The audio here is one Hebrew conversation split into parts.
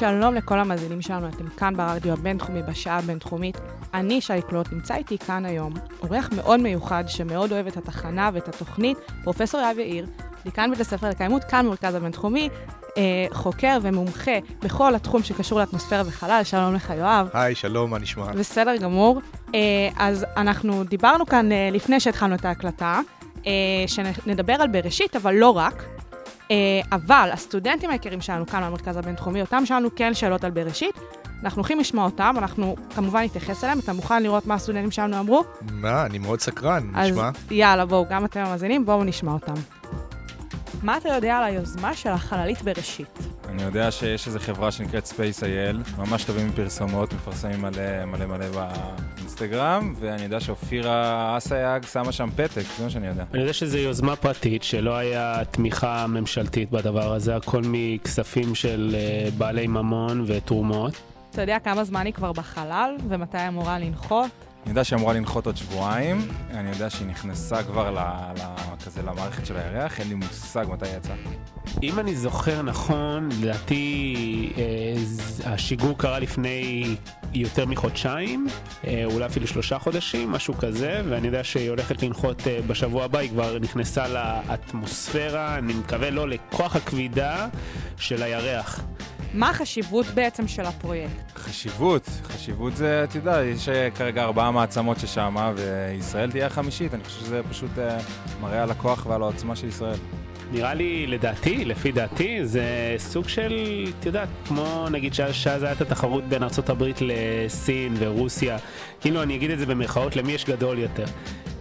שלום לכל המאזינים שלנו, אתם כאן ברדיו הבינתחומי בשעה הבינתחומית. אני שי קלוט, נמצא איתי כאן היום אורח מאוד מיוחד שמאוד אוהב את התחנה ואת התוכנית, פרופסור יאב יאיר, דיקן בית הספר לקיימות, כאן במרכז הבינתחומי, אה, חוקר ומומחה בכל התחום שקשור לאטמוספירה וחלל. שלום לך, יואב. היי, שלום, מה נשמע? בסדר גמור. אה, אז אנחנו דיברנו כאן אה, לפני שהתחלנו את ההקלטה, אה, שנדבר על בראשית, אבל לא רק. אה, אבל הסטודנטים היקרים שלנו כאן במרכז הבינתחומי, אותם שאלנו כן שאלות על בראשית, אנחנו הולכים לשמוע אותם, אנחנו כמובן נתייחס אליהם. אתה מוכן לראות מה הסטודנטים שלנו אמרו? מה, אני מאוד סקרן, אז נשמע? יאללה, בואו, גם אתם המאזינים, בואו נשמע אותם. מה אתה יודע על היוזמה של החללית בראשית? אני יודע שיש איזו חברה שנקראת Space.il, ממש טובים עם פרסומות, מפרסמים מלא מלא מלא באינסטגרם, ואני יודע שאופירה אסייג שמה שם פתק, זה מה שאני יודע. אני יודע שזו יוזמה פרטית, שלא היה תמיכה ממשלתית בדבר הזה, הכל מכספים של אה, בעלי ממון ותרומות. אתה יודע כמה זמן היא כבר בחלל, ומתי היא אמורה לנחות? אני יודע שהיא אמורה לנחות עוד שבועיים, אני יודע שהיא נכנסה כבר ל, ל, כזה למערכת של הירח, אין לי מושג מתי היא יצאה. אם אני זוכר נכון, לדעתי אה, השיגור קרה לפני יותר מחודשיים, אה, אולי אפילו שלושה חודשים, משהו כזה, ואני יודע שהיא הולכת לנחות אה, בשבוע הבא, היא כבר נכנסה לאטמוספירה, אני מקווה לא לכוח הכבידה של הירח. מה החשיבות בעצם של הפרויקט? חשיבות, חשיבות זה, אתה יודע, יש אה, כרגע ארבעה מעצמות ששמה, וישראל תהיה החמישית, אני חושב שזה פשוט אה, מראה על הכוח ועל העוצמה של ישראל. נראה לי, לדעתי, לפי דעתי, זה סוג של, את יודעת, כמו נגיד שאז הייתה התחרות בין ארה"ב לסין ורוסיה, כאילו אני אגיד את זה במרכאות, למי יש גדול יותר.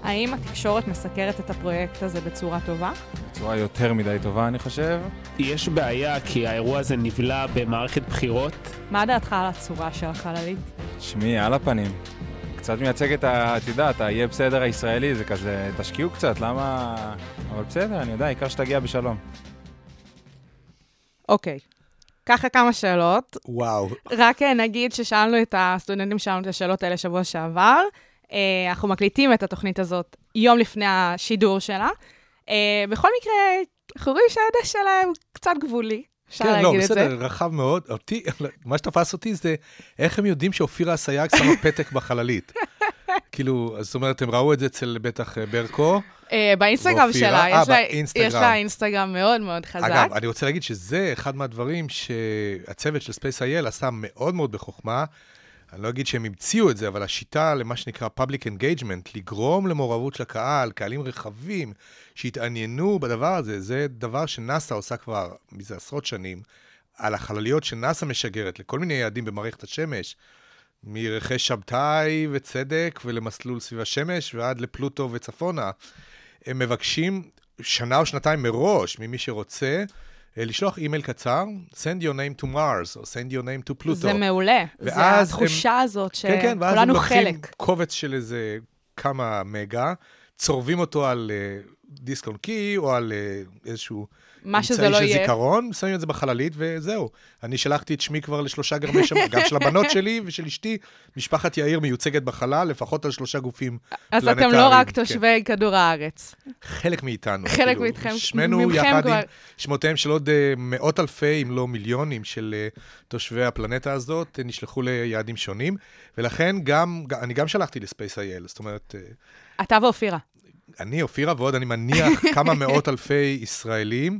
האם התקשורת מסקרת את הפרויקט הזה בצורה טובה? בצורה יותר מדי טובה, אני חושב. יש בעיה כי האירוע הזה נבלע במערכת בחירות. מה דעתך על הצורה של החללית? שמי, על הפנים. קצת מייצג את ה... את יודעת, ה"יהיה בסדר" הישראלי, זה כזה, תשקיעו קצת, למה... אבל בסדר, אני יודע, העיקר שתגיע בשלום. אוקיי, ככה כמה שאלות. וואו. רק אה, נגיד ששאלנו את הסטודנטים שלנו את השאלות האלה שבוע שעבר. אה, אנחנו מקליטים את התוכנית הזאת יום לפני השידור שלה. אה, בכל מקרה, אנחנו רואים שהידע שלהם קצת גבולי, אפשר כן, להגיד לא, את זה. בסדר, רחב מאוד. אותי, מה שתפס אותי זה איך הם יודעים שאופירה אסייג שמה פתק בחללית. כאילו, זאת אומרת, הם ראו את זה אצל בטח אה, ברקו. אה, באינסטגרם שלה, אה, יש באינסטגרם. יש לה אינסטגרם מאוד מאוד חזק. אגב, אני רוצה להגיד שזה אחד מהדברים שהצוות של Space.il עשה מאוד מאוד בחוכמה. אני לא אגיד שהם המציאו את זה, אבל השיטה למה שנקרא Public Engagement, לגרום למעורבות של הקהל, קהלים רחבים, שהתעניינו בדבר הזה, זה דבר שנאס"א עושה כבר מזה עשרות שנים, על החלליות שנאס"א משגרת לכל מיני יעדים במערכת השמש, מרכש שבתאי וצדק ולמסלול סביב השמש ועד לפלוטו וצפונה. הם מבקשים שנה או שנתיים מראש ממי שרוצה אה, לשלוח אימייל קצר, send your name to Mars, או send your name to Pluto. זה מעולה. זה ואז התחושה הזאת כן, כן, ואז הם שכולנו לוקחים חלק. קובץ של איזה כמה מגה, צורבים אותו על uh, דיסק און קי, או על uh, איזשהו מה שזה לא אמצעי של יהיה. זיכרון, שמים את זה בחללית, וזהו. אני שלחתי את שמי כבר לשלושה גרמי שמיים, גם של הבנות שלי ושל אשתי. משפחת יאיר מיוצגת בחלל, לפחות על שלושה גופים אז אתם פלנטריים, לא רק כן. תושבי כדור הארץ. חלק מאיתנו. חלק כאילו, מאיתכם, שמנו יחד כבר. עם שמותיהם של עוד אה, מאות אלפי, אם לא מיליונים, של אה, תושבי הפלנטה הזאת, אה, נשלחו ליעדים שונים, ולכן גם, אני גם שלחתי לספייס.איי.אל, זאת אומרת, אתה ואופירה. אני, אופירה, ועוד אני מניח כמה מאות אלפי ישראלים,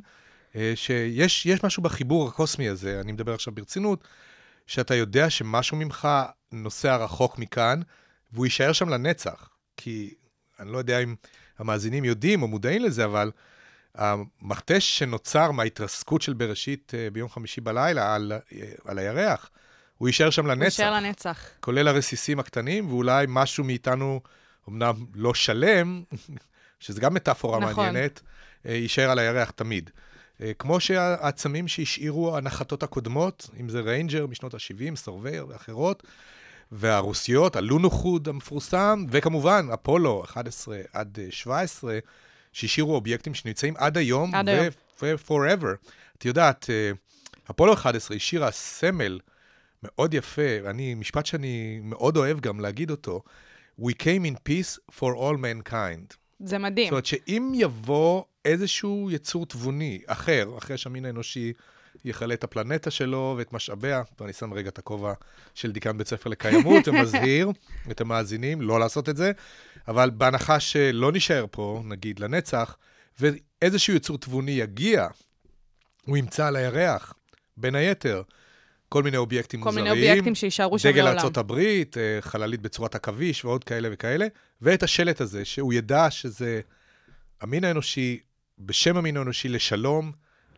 אה, שיש יש משהו בחיבור הקוסמי הזה, אני מדבר עכשיו ברצינות, שאתה יודע שמשהו ממך נוסע רחוק מכאן, והוא יישאר שם לנצח. כי אני לא יודע אם המאזינים יודעים או מודעים לזה, אבל המכתש שנוצר מההתרסקות של בראשית אה, ביום חמישי בלילה על, אה, על הירח, הוא יישאר שם הוא לנצח. יישאר לנצח. כולל הרסיסים הקטנים, ואולי משהו מאיתנו, אמנם לא שלם, שזה גם מטאפורה נכון. מעניינת, אה, יישאר על הירח תמיד. אה, כמו שהעצמים שהשאירו הנחתות הקודמות, אם זה ריינג'ר משנות ה-70, סורוויור ואחרות, והרוסיות, הלונוחוד המפורסם, וכמובן, אפולו 11 עד אה, 17, שהשאירו אובייקטים שנמצאים עד היום, עד היום. ו-forever. את יודעת, אה, אפולו 11 השאירה סמל מאוד יפה, אני, משפט שאני מאוד אוהב גם להגיד אותו, We came in peace for all mankind. זה מדהים. זאת אומרת שאם יבוא איזשהו יצור תבוני אחר, אחרי שהמין האנושי יכלה את הפלנטה שלו ואת משאביה, טוב, אני שם רגע את הכובע של דיקן בית ספר לקיימות ומזהיר את המאזינים לא לעשות את זה, אבל בהנחה שלא נישאר פה, נגיד, לנצח, ואיזשהו יצור תבוני יגיע, הוא ימצא על הירח, בין היתר, כל מיני אובייקטים כל מוזרים. מיני אובייקטים שיישארו שם דגל לעולם. הברית, אה, חללית בצורת עכביש ועוד כאלה וכאלה, ואת השלט הזה, שהוא ידע שזה המין האנושי, בשם המין האנושי לשלום,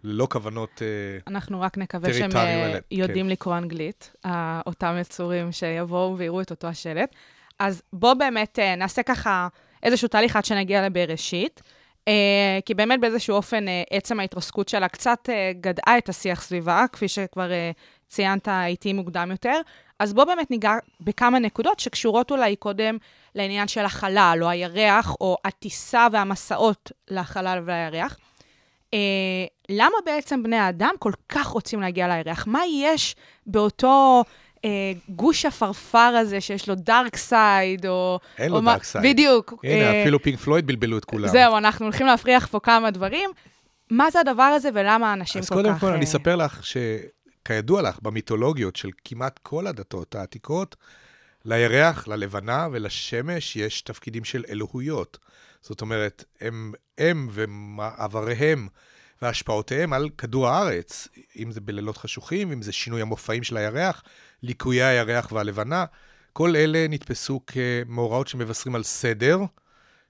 ללא כוונות... אה, אנחנו רק נקווה שהם אה, כן. יודעים לקרוא אנגלית, אה, אותם יצורים שיבואו ויראו את אותו השלט. אז בואו באמת נעשה ככה איזשהו תהליך עד שנגיע לבראשית. אה, כי באמת באיזשהו אופן אה, עצם ההתרסקות שלה קצת אה, גדעה את השיח סביבה, כפי שכבר אה, ציינת איתי מוקדם יותר. אז בואו באמת ניגע בכמה נקודות שקשורות אולי קודם לעניין של החלל, או הירח, או הטיסה והמסעות לחלל ולירח. אה, למה בעצם בני האדם כל כך רוצים להגיע לירח? מה יש באותו אה, גוש עפרפר הזה שיש לו דארק סייד, או... אין או לו מה- dark side. בדיוק. הנה, אה, אפילו פינק פלויד בלבלו את כולם. זהו, אנחנו הולכים להפריח פה כמה דברים. מה זה הדבר הזה ולמה אנשים אז כל קודם כך... כל, אה, אני אספר לך שכידוע לך, במיתולוגיות של כמעט כל הדתות העתיקות, לירח, ללבנה ולשמש יש תפקידים של אלוהויות. זאת אומרת, הם, הם ומעבריהם והשפעותיהם על כדור הארץ, אם זה בלילות חשוכים, אם זה שינוי המופעים של הירח, ליקויי הירח והלבנה, כל אלה נתפסו כמאורעות שמבשרים על סדר,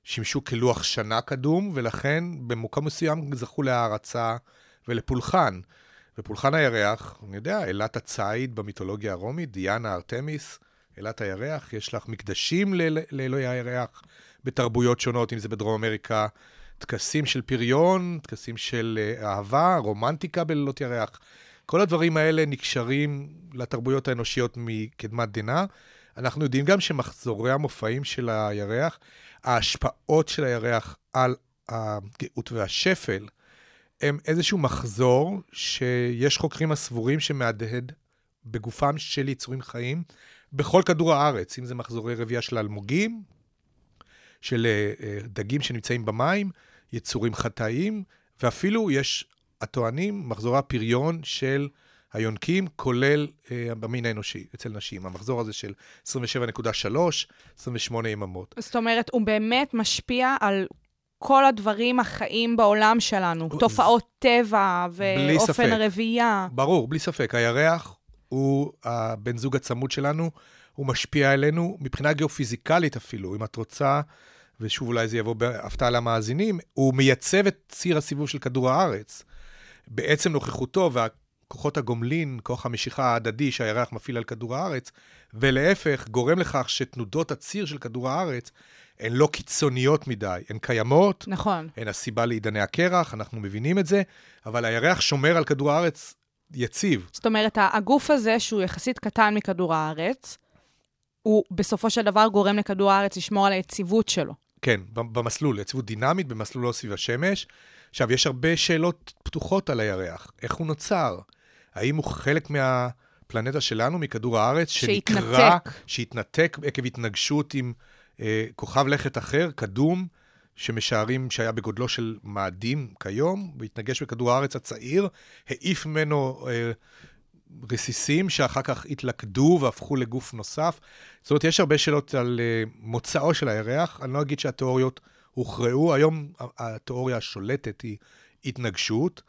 שימשו כלוח שנה קדום, ולכן במוקם מסוים זכו להערצה ולפולחן. ופולחן הירח, אני יודע, אלת הציד במיתולוגיה הרומית, דיאנה ארתמיס, אלת הירח, יש לך מקדשים לאל- לאלוהי הירח בתרבויות שונות, אם זה בדרום אמריקה, טקסים של פריון, טקסים של אה, אהבה, רומנטיקה בלילות ירח. כל הדברים האלה נקשרים לתרבויות האנושיות מקדמת דנא. אנחנו יודעים גם שמחזורי המופעים של הירח, ההשפעות של הירח על הגאות והשפל, הם איזשהו מחזור שיש חוקרים הסבורים שמהדהד בגופם של יצורים חיים בכל כדור הארץ, אם זה מחזורי רבייה של אלמוגים, של אה, אה, דגים שנמצאים במים, יצורים חטאיים, ואפילו יש הטוענים מחזורי הפריון של היונקים, כולל אה, במין האנושי, אצל נשים. המחזור הזה של 27.3, 28 יממות. זאת אומרת, הוא באמת משפיע על כל הדברים החיים בעולם שלנו. תופעות טבע ואופן. הרבייה. ברור, בלי ספק. הירח הוא הבן זוג הצמוד שלנו, הוא משפיע עלינו מבחינה גיאופיזיקלית אפילו, אם את רוצה, ושוב אולי זה יבוא בהפתעה למאזינים, הוא מייצב את ציר הסיבוב של כדור הארץ. בעצם נוכחותו והכוחות הגומלין, כוח המשיכה ההדדי שהירח מפעיל על כדור הארץ, ולהפך, גורם לכך שתנודות הציר של כדור הארץ הן לא קיצוניות מדי, הן קיימות, נכון. הן הסיבה לעידני הקרח, אנחנו מבינים את זה, אבל הירח שומר על כדור הארץ יציב. זאת אומרת, הגוף הזה, שהוא יחסית קטן מכדור הארץ, הוא בסופו של דבר גורם לכדור הארץ לשמור על היציבות שלו. כן, במסלול, יציבות דינמית במסלולו סביב השמש. עכשיו, יש הרבה שאלות פתוחות על הירח. איך הוא נוצר? האם הוא חלק מהפלנטה שלנו, מכדור הארץ, שנקרא... שהתנתק. שהתנתק עקב התנגשות עם כוכב לכת אחר, קדום, שמשערים שהיה בגודלו של מאדים כיום, והתנגש בכדור הארץ הצעיר, העיף ממנו אה, רסיסים שאחר כך התלכדו והפכו לגוף נוסף. זאת אומרת, יש הרבה שאלות על אה, מוצאו של הירח. אני לא אגיד שהתיאוריות הוכרעו, היום התיאוריה השולטת היא התנגשות,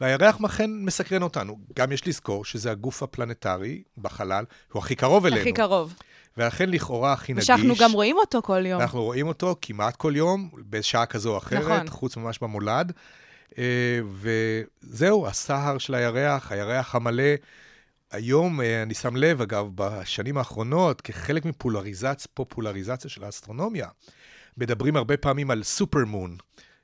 והירח אכן מסקרן אותנו. גם יש לזכור שזה הגוף הפלנטרי בחלל, הוא הכי קרוב אלינו. הכי קרוב. ולכן לכאורה הכי נגיש. ושאנחנו גם רואים אותו כל יום. אנחנו רואים אותו כמעט כל יום, בשעה כזו או אחרת, נכון. חוץ ממש במולד. אה, וזהו, הסהר של הירח, הירח המלא. היום, אה, אני שם לב, אגב, בשנים האחרונות, כחלק מפולריזציה, פופולריזציה של האסטרונומיה, מדברים הרבה פעמים על סופרמון,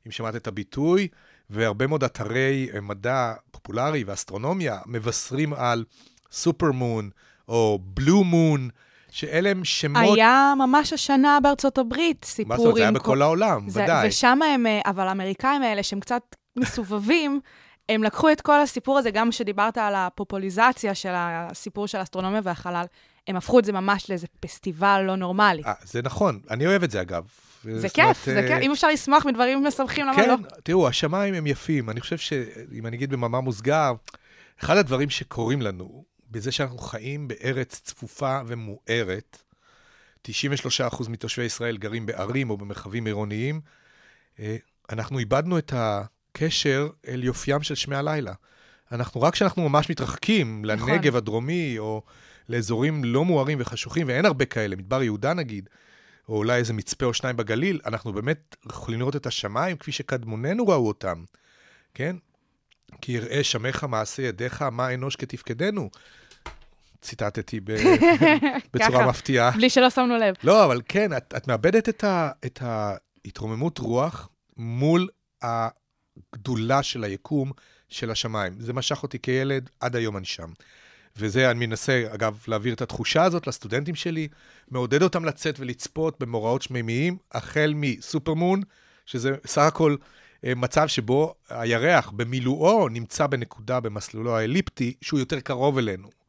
אם שמעת את הביטוי, והרבה מאוד אתרי אה, מדע פופולרי ואסטרונומיה מבשרים על סופר מון או בלו מון, שאלה הם שמות... היה ממש השנה בארצות הברית סיפור מה זאת אומרת? זה היה בכל העולם, זה- ודאי. ושם הם, אה, אבל האמריקאים האלה, שהם קצת מסובבים, הם לקחו את כל הסיפור הזה, גם כשדיברת על הפופוליזציה של הסיפור של האסטרונומיה והחלל, הם הפכו את זה ממש לאיזה פסטיבל לא נורמלי. אה, זה נכון, אני אוהב את זה אגב. זה כיף, זה אה, כיף. אם אפשר לשמוח מדברים משמחים, למה כן, לא? תראו, השמיים הם יפים. אני חושב שאם אני אגיד במאמר מוסגר, אחד הדברים שקורים לנו, בזה שאנחנו חיים בארץ צפופה ומוארת, 93% מתושבי ישראל גרים בערים או במרחבים עירוניים, אה, אנחנו איבדנו את הקשר אל יופיים של שמי הלילה. אנחנו, רק כשאנחנו ממש מתרחקים נכון. לנגב הדרומי, או לאזורים לא מוארים וחשוכים, ואין הרבה כאלה, מדבר יהודה נגיד, או אולי איזה מצפה או שניים בגליל, אנחנו באמת יכולים לראות את השמיים כפי שקדמוננו ראו אותם, כן? כי יראה שמך מעשה ידיך, מה אנוש כתפקדנו. ציטטתי ב... בצורה ככה. מפתיעה. בלי שלא שמנו לב. לא, אבל כן, את, את מאבדת את, ה, את ההתרוממות רוח מול הגדולה של היקום של השמיים. זה משך אותי כילד, עד היום אני שם. וזה, אני מנסה, אגב, להעביר את התחושה הזאת לסטודנטים שלי, מעודד אותם לצאת ולצפות במאורעות שמימיים, החל מסופרמון, שזה סך הכל אה, מצב שבו הירח במילואו נמצא בנקודה במסלולו האליפטי, שהוא יותר קרוב אלינו.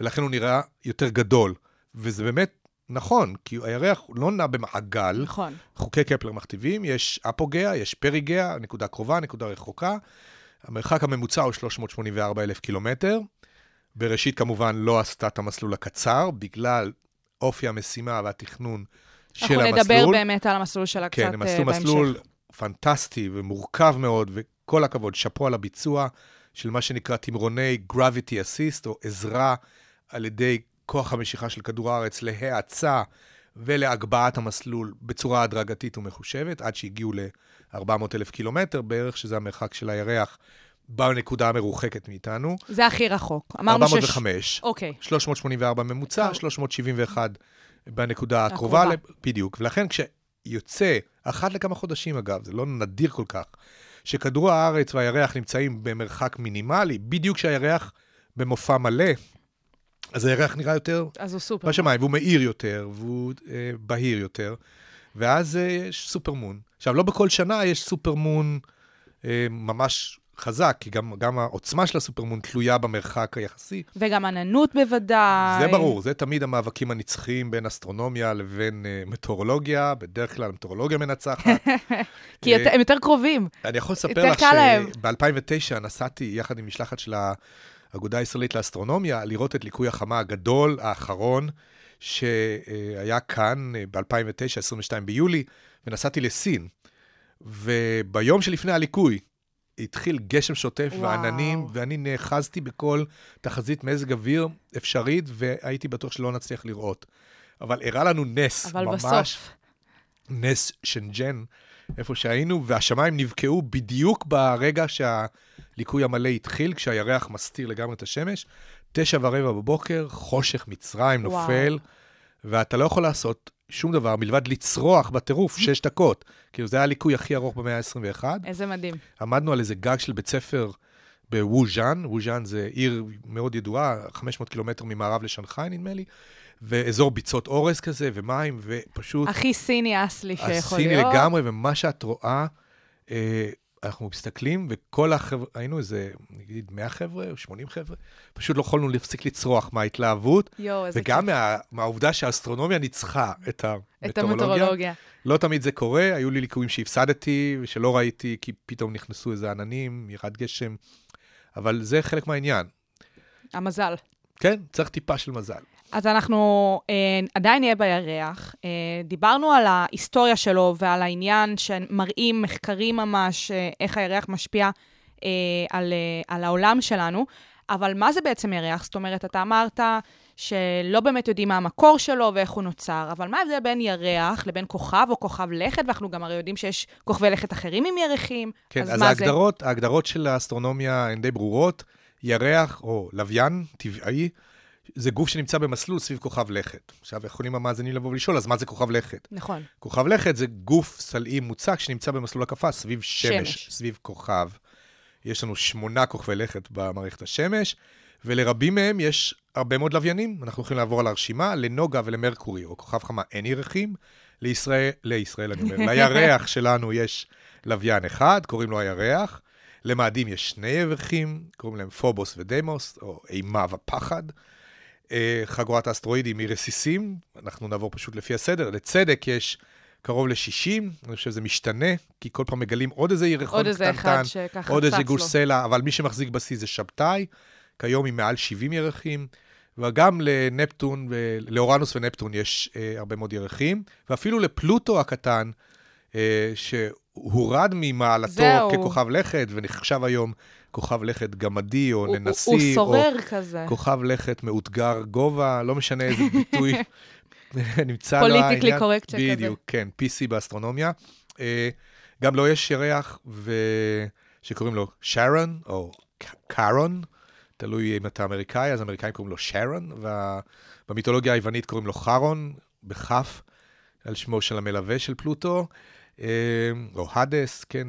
ולכן הוא נראה יותר גדול. וזה באמת נכון, כי הירח לא נע במעגל, נכון. חוקי קפלר מכתיבים, יש אפוגea, יש פריגea, נקודה קרובה, נקודה רחוקה. המרחק הממוצע הוא 384 אלף קילומטר. בראשית כמובן לא עשתה את המסלול הקצר, בגלל אופי המשימה והתכנון של אנחנו המסלול. נדבר באמת על המסלול שלה קצת כן, אה, הם בהמשך. עשו מסלול פנטסטי ומורכב מאוד, וכל הכבוד, שאפו על הביצוע של מה שנקרא תמרוני gravity assist, או עזרה על ידי כוח המשיכה של כדור הארץ להאצה ולהגבהת המסלול בצורה הדרגתית ומחושבת, עד שהגיעו ל-400 אלף קילומטר בערך, שזה המרחק של הירח בנקודה המרוחקת מאיתנו. זה הכי רחוק. אמרנו שש... 405. אוקיי. 384 ממוצע, טוב. 371 בנקודה הקרובה. הקרובה, בדיוק. ולכן כשיוצא, אחת לכמה חודשים אגב, זה לא נדיר כל כך, שכדור הארץ והירח נמצאים במרחק מינימלי, בדיוק כשהירח במופע מלא, אז הירח נראה יותר אז הוא סופר. בשמיים, והוא מאיר יותר, והוא אה, בהיר יותר, ואז אה, יש סופרמון. עכשיו, לא בכל שנה יש סופרמון אה, ממש חזק, כי גם, גם העוצמה של הסופרמון תלויה במרחק היחסי. וגם עננות בוודאי. זה ברור, זה תמיד המאבקים הנצחיים בין אסטרונומיה לבין uh, מטאורולוגיה, בדרך כלל מטאורולוגיה מנצחת. כי יותר- הם יותר קרובים. אני יכול לספר לך קל להם. שב-2009 נסעתי יחד עם משלחת של האגודה הישראלית לאסטרונומיה לראות את ליקוי החמה הגדול האחרון שהיה כאן אה, ב-2009, 22 ביולי, ונסעתי לסין. וביום שלפני הליקוי התחיל גשם שוטף וואו. ועננים, ואני נאחזתי בכל תחזית מזג אוויר אפשרית, והייתי בטוח שלא נצליח לראות. אבל הראה לנו נס, אבל ממש בסוף. נס שנג'ן, איפה שהיינו, והשמיים נבקעו בדיוק ברגע שהליקוי המלא התחיל, כשהירח מסתיר לגמרי את השמש. תשע ורבע בבוקר, חושך מצרים וואו. נופל, ואתה לא יכול לעשות שום דבר מלבד לצרוח בטירוף שש דקות. כאילו, זה היה הליקוי הכי ארוך במאה ה-21. איזה מדהים. עמדנו על איזה גג של בית ספר בווז'אן, ווז'אן זה עיר מאוד ידועה, 500 קילומטר ממערב לשנגחאי, נדמה לי, ואזור ביצות אורז כזה, ומים, ופשוט... הכי סיני אסלי שיכול להיות. הסיני לגמרי, ומה שאת רואה, אה, אנחנו מסתכלים, וכל החבר'ה, היינו איזה, נגיד, 100 חבר'ה או 80 חבר'ה, פשוט לא יכולנו להפסיק לצרוח מההתלהבות, איזה וגם. מה, מהעובדה שהאסטרונומיה ניצחה את. המטאורולוגיה. לא תמיד זה קורה, היו לי ליקויים שהפסדתי ושלא ראיתי, כי פתאום נכנסו איזה עננים, ירד גשם, אבל זה חלק מהעניין. המזל. כן, צריך טיפה של מזל. אז אנחנו אה, עדיין נהיה בירח. אה, דיברנו על ההיסטוריה שלו ועל העניין שמראים מחקרים ממש, אה, איך הירח משפיע אה, על, אה, על העולם שלנו, אבל מה זה בעצם ירח? זאת אומרת, אתה אמרת שלא באמת יודעים מה המקור שלו ואיך הוא נוצר, אבל מה ההבדל בין ירח לבין כוכב או כוכב לכת? ואנחנו גם הרי יודעים שיש כוכבי לכת אחרים עם ירחים, כן, אז, אז, מה זה? ההגדרות, ההגדרות של האסטרונומיה הן די ברורות. ירח או לוויין טבעי זה גוף שנמצא במסלול סביב כוכב לכת. עכשיו, יכולים המאזינים לבוא ולשאול, אז מה זה כוכב לכת? נכון. כוכב לכת זה גוף סלעי מוצק שנמצא במסלול הקפה סביב שמש, שמש. סביב כוכב. יש לנו שמונה כוכבי לכת במערכת השמש, ולרבים מהם יש הרבה מאוד לוויינים. אנחנו יכולים לעבור על הרשימה, לנוגה ולמרקורי, או כוכב חמה אין ירחים. לישראל, לישראל אני אומר, לירח שלנו יש לוויין אחד, קוראים לו הירח. למאדים יש שני ירחים, קוראים להם פובוס ודמוס, או אימה ופחד. אה, חגורת האסטרואידים היא רסיסים, אנחנו נעבור פשוט לפי הסדר. לצדק יש קרוב ל-60, אני חושב שזה משתנה, כי כל פעם מגלים עוד איזה ירחון עוד איזה אחד קטנטן, שככה עוד איזה גוש. סלע, אבל מי שמחזיק בשיא זה שבתאי, כיום עם מעל 70 ירחים, וגם לנפטון, לאורנוס ונפטון יש אה, הרבה מאוד ירחים, ואפילו לפלוטו הקטן, אה, שהורד ממעלתו זהו. ככוכב לכת, ונחשב היום כוכב לכת גמדי או הוא- הוא- ננסי, הוא או שורר כזה. כוכב לכת מאותגר גובה, לא משנה איזה ביטוי נמצא Politically העניין. correct שכזה. בדיוק, כן, PC באסטרונומיה. אה, גם לו יש ירח ו... שקוראים לו שרון, או קארון, תלוי אם אתה אמריקאי, אז אמריקאים קוראים לו שרון, ובמיתולוגיה היוונית קוראים לו חרון, בכף, על שמו של המלווה של פלוטו, אה, או הדס, כן,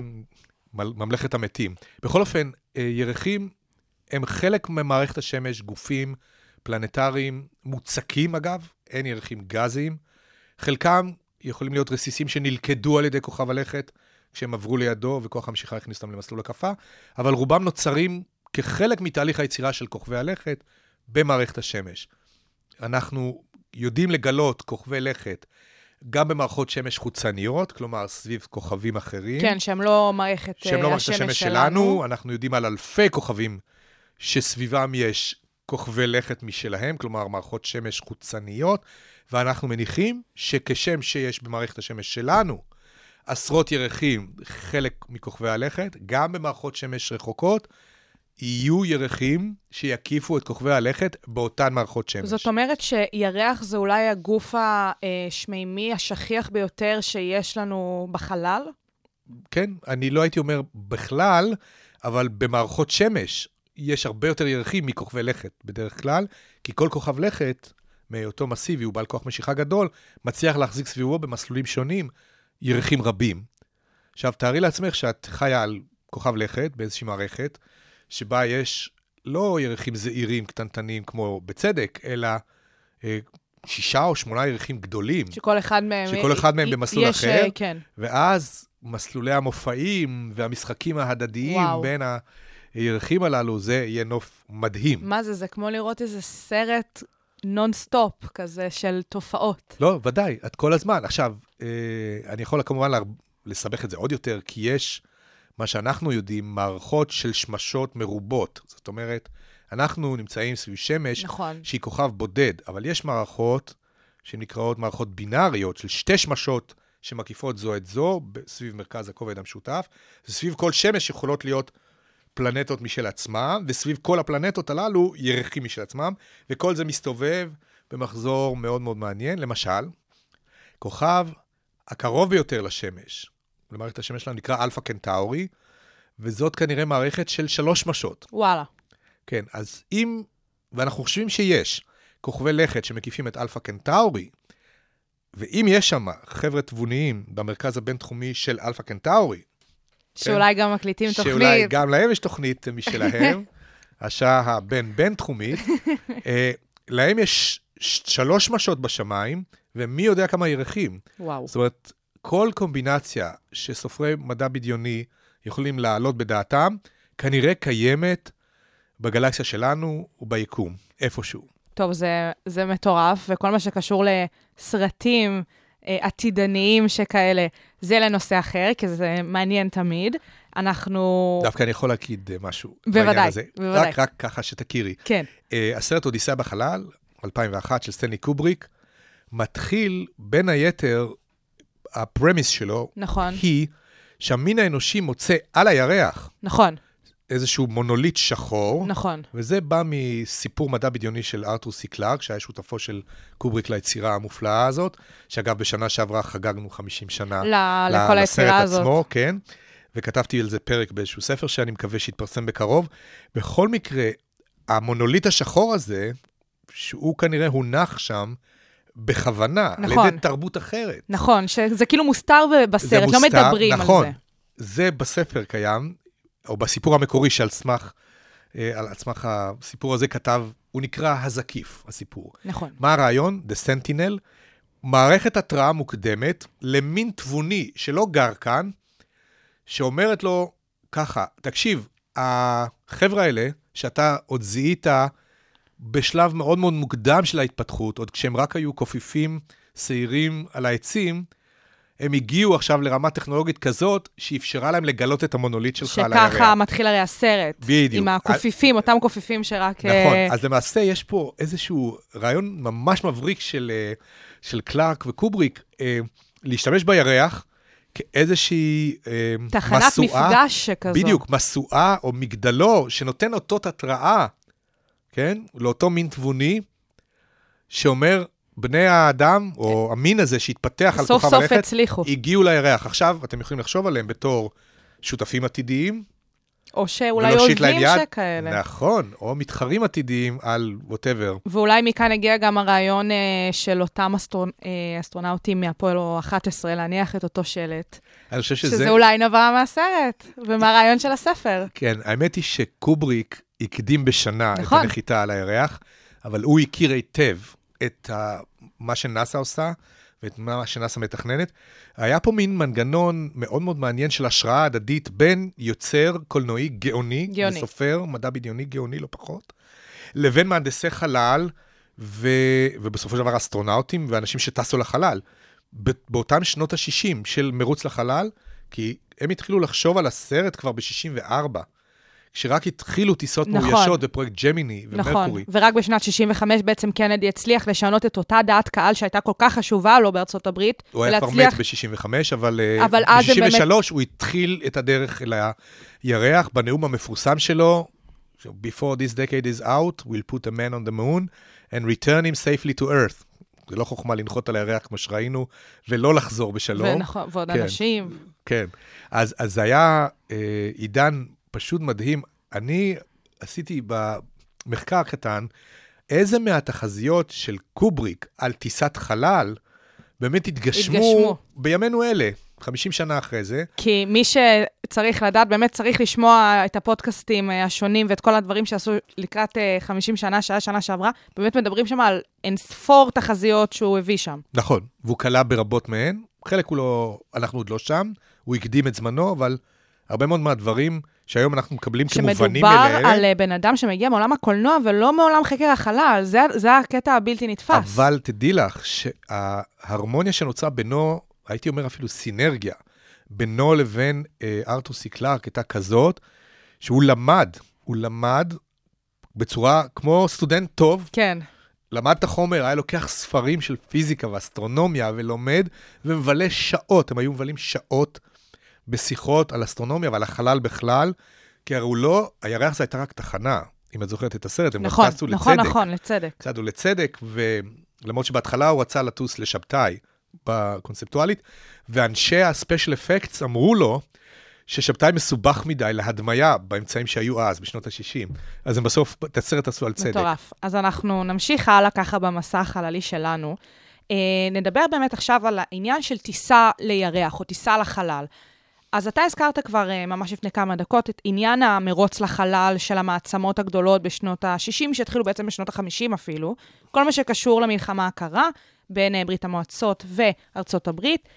מל- ממלכת המתים. בכל אופן, ירחים הם חלק ממערכת השמש, גופים פלנטריים מוצקים אגב, אין ירחים גזיים. חלקם יכולים להיות רסיסים שנלכדו על ידי כוכב הלכת כשהם עברו לידו וכוח המשיכה הכניס אותם למסלול הקפה, אבל רובם נוצרים כחלק מתהליך היצירה של כוכבי הלכת במערכת השמש. אנחנו יודעים לגלות כוכבי לכת גם במערכות שמש חוצניות, כלומר סביב כוכבים אחרים. כן, שהם לא מערכת שהם לא מערכת השמש שלנו, אנחנו יודעים על אלפי כוכבים שסביבם יש כוכבי לכת משלהם, כלומר מערכות שמש חוצניות, ואנחנו מניחים שכשם שיש במערכת השמש שלנו עשרות ירחים, חלק מכוכבי הלכת, גם במערכות שמש רחוקות, יהיו ירחים שיקיפו את כוכבי הלכת באותן מערכות שמש. זאת אומרת שירח זה אולי הגוף השמימי השכיח ביותר שיש לנו בחלל? כן, אני לא הייתי אומר בכלל, אבל במערכות שמש יש הרבה יותר ירחים מכוכבי לכת בדרך כלל, כי כל כוכב לכת, מהיותו מסיבי, הוא בעל כוח משיכה גדול, מצליח להחזיק סביבו במסלולים שונים ירחים רבים. עכשיו, תארי לעצמך שאת חיה על כוכב לכת באיזושהי מערכת, שבה יש לא ירחים זעירים קטנטנים כמו בצדק, אלא אה, שישה או שמונה ירחים גדולים. שכל אחד מהם... שכל אחד מהם י- במסלול יש, אחר. אה, כן. ואז מסלולי המופעים והמשחקים ההדדיים וואו. בין הירחים הללו, זה יהיה נוף מדהים. מה זה? זה כמו לראות איזה סרט נונסטופ כזה של תופעות. לא, ודאי, את כל הזמן. עכשיו, אה, אני יכול כמובן לה- לסבך את זה עוד יותר, כי יש, מה שאנחנו יודעים, מערכות של שמשות מרובות. זאת אומרת, אנחנו נמצאים סביב שמש, נכון. שהיא כוכב בודד, אבל יש מערכות שנקראות מערכות בינאריות של שתי שמשות שמקיפות זו את זו סביב מרכז הכובד המשותף. וסביב כל שמש יכולות להיות פלנטות משל עצמם, וסביב כל הפלנטות הללו ירחים משל עצמם, וכל זה מסתובב במחזור מאוד מאוד מעניין. למשל, כוכב הקרוב ביותר לשמש, למערכת השמש שלנו נקרא אלפא קנטאורי, וזאת כנראה מערכת של שלוש שמשות. וואלה. כן, אז אם, ואנחנו חושבים שיש כוכבי לכת שמקיפים את אלפא קנטאורי, ואם יש שם חבר'ה תבוניים במרכז הבינתחומי של אלפא קנטאורי, שאולי גם מקליטים שאולי תוכנית. גם להם יש תוכנית משלהם, השעה הבין-בין-תחומית, אה, להם יש שלוש שמשות בשמיים, ומי יודע כמה ירחים. וואו. זאת אומרת, כל קומבינציה שסופרי מדע בדיוני יכולים להעלות בדעתם, כנראה קיימת בגלקסיה שלנו וביקום, איפשהו. טוב, זה, זה מטורף, וכל מה שקשור לסרטים אה, עתידניים שכאלה, זה לנושא אחר, כי זה מעניין תמיד. אנחנו... דווקא אני יכול להגיד משהו בוודאי, בעניין הזה. בוודאי. רק, רק ככה שתכירי. כן, אה, הסרט אודיסאה בחלל, 2001, של סטנלי קובריק, מתחיל, בין היתר, הפרמיס שלו נכון, היא שהמין האנושי מוצא על הירח נכון, איזשהו מונוליט שחור, נכון. וזה בא מסיפור מדע בדיוני של ארתור סי קלארק, שהיה שותפו של קובריק ליצירה המופלאה הזאת, שאגב, בשנה שעברה חגגנו 50 שנה ל- לכל היצירה לסרט הזאת. עצמו, כן. וכתבתי על זה פרק באיזשהו ספר שאני מקווה שיתפרסם בקרוב. בכל מקרה, המונוליט השחור הזה, שהוא כנראה הונח שם בכוונה, נכון. על ידי תרבות אחרת. נכון, שזה כאילו מוסתר בסרט, לא מוסתר, מדברים נכון, על זה. זה בספר קיים, או בסיפור המקורי שעל סמך, אה, על סמך הסיפור הזה כתב, הוא נקרא הזקיף, הסיפור. נכון. מה הרעיון? The Sentinel, מערכת התראה מוקדמת למין תבוני שלא גר כאן, שאומרת לו ככה, תקשיב, החבר'ה האלה, שאתה עוד זיהית בשלב מאוד מאוד מוקדם של ההתפתחות, עוד כשהם רק היו קופיפים שעירים על העצים, הם הגיעו עכשיו לרמה טכנולוגית כזאת, שאפשרה להם לגלות את המונוליט שלך על הירח. שככה מתחיל הרי הסרט. בדיוק. עם הקופיפים, אותם קופיפים שרק... נכון, אה, אז למעשה יש פה איזשהו רעיון ממש מבריק של, אה, של קלארק וקובריק, אה, להשתמש בירח כאיזושהי אה, תחנת משואה, מפגש שכזו. בדיוק, משואה או מגדלור שנותן אותות התראה, כן? לאותו מין תבוני, שאומר, בני האדם, או המין הזה שהתפתח על סוף כוכב סוף הלכת, הצליחו. הגיעו לירח. עכשיו, אתם יכולים לחשוב עליהם בתור שותפים עתידיים, או שאולי אויבים. שכאלה. נכון, או מתחרים עתידיים על ווטאבר. ואולי מכאן הגיע גם הרעיון אה, של אותם אסטרונ... אה, אסטרונאוטים מהפועלו 11 להניח את אותו שלט, אני חושב שזה, שזה... אולי נבע מהסרט ומהרעיון של הספר. כן, האמת היא שקובריק הקדים בשנה נכון. את הנחיתה על הירח, אבל הוא הכיר היטב את ה... מה שנאסא עושה ואת מה שנאסא מתכננת. היה פה מין מנגנון מאוד מאוד מעניין של השראה הדדית בין יוצר קולנועי גאוני, גאוני. וסופר, מדע בדיוני גאוני לא פחות, לבין מהנדסי חלל, ו... ובסופו של דבר אסטרונאוטים ואנשים שטסו לחלל. באותם שנות ה-60 של מרוץ לחלל, כי הם התחילו לחשוב על הסרט כבר ב-64, כשרק התחילו טיסות נכון. מאוישות בפרויקט ג'מיני נכון, ומרקורי. ורק בשנת 65 בעצם קנדי הצליח לשנות את אותה דעת קהל שהייתה כל כך חשובה לו בארצות הברית, הוא היה כבר מת ב-65, אבל, אה, אבל אז זה באמת- ב-63 הוא התחיל את הדרך אל הירח בנאום המפורסם שלו, Before this decade is out, we'll put a man on the moon and return him safely to earth. זה לא חוכמה לנחות על הירח כמו שראינו, ולא לחזור בשלום. ונכון, ועוד כן. אנשים. כן. אז, אז זה היה אה, עידן פשוט מדהים. אני עשיתי במחקר קטן, איזה מהתחזיות של קובריק על טיסת חלל באמת התגשמו, התגשמו. בימינו אלה, 50 שנה אחרי זה. כי מי שצריך לדעת, באמת צריך לשמוע את הפודקאסטים אה, השונים ואת כל הדברים שעשו לקראת אה, 50 שנה, שעה שנה שעברה, באמת מדברים שם על אין ספור תחזיות שהוא הביא שם. נכון, והוא כלה ברבות מהן. חלק הוא לא, אנחנו עוד לא שם, הוא הקדים את זמנו, אבל הרבה מאוד מהדברים שהיום אנחנו מקבלים כמובנים שמדובר אליהם, על אה, בן אדם שמגיע מעולם הקולנוע ולא מעולם חקר החלל, זה, זה הקטע הבלתי נתפס. אבל תדעי לך שההרמוניה שנוצרה בינו, הייתי אומר אפילו סינרגיה, בינו לבין אה, ארתור סי קלארק הייתה כזאת, שהוא למד, הוא למד בצורה כמו סטודנט טוב, כן, למד את החומר, היה לוקח ספרים של פיזיקה ואסטרונומיה ולומד, ומבלה שעות, הם היו מבלים שעות בשיחות על אסטרונומיה ועל החלל בכלל, כי הרי הוא לא, הירח זה הייתה רק תחנה, אם את זוכרת את הסרט, הם גם נכון, טסו נכון, לצדק. נכון, לצדק. צעדו לצדק, ולמרות שבהתחלה הוא רצה לטוס לשבתאי, בקונספטואלית, ואנשי הספיישל אפקטס אמרו לו ששבתאי מסובך מדי להדמיה באמצעים שהיו אז, בשנות ה-60. אז הם בסוף את הסרט עשו על צדק. מטורף. אז אנחנו נמשיך הלאה ככה במסע החללי שלנו. אה, נדבר באמת עכשיו על העניין של טיסה לירח, או טיסה לחלל. אז אתה הזכרת כבר אה, ממש לפני כמה דקות את עניין המרוץ לחלל של המעצמות הגדולות בשנות ה-60, שהתחילו בעצם בשנות ה-50 אפילו. כל מה שקשור למלחמה הקרה בין אה, ברית המועצות וארצות הברית.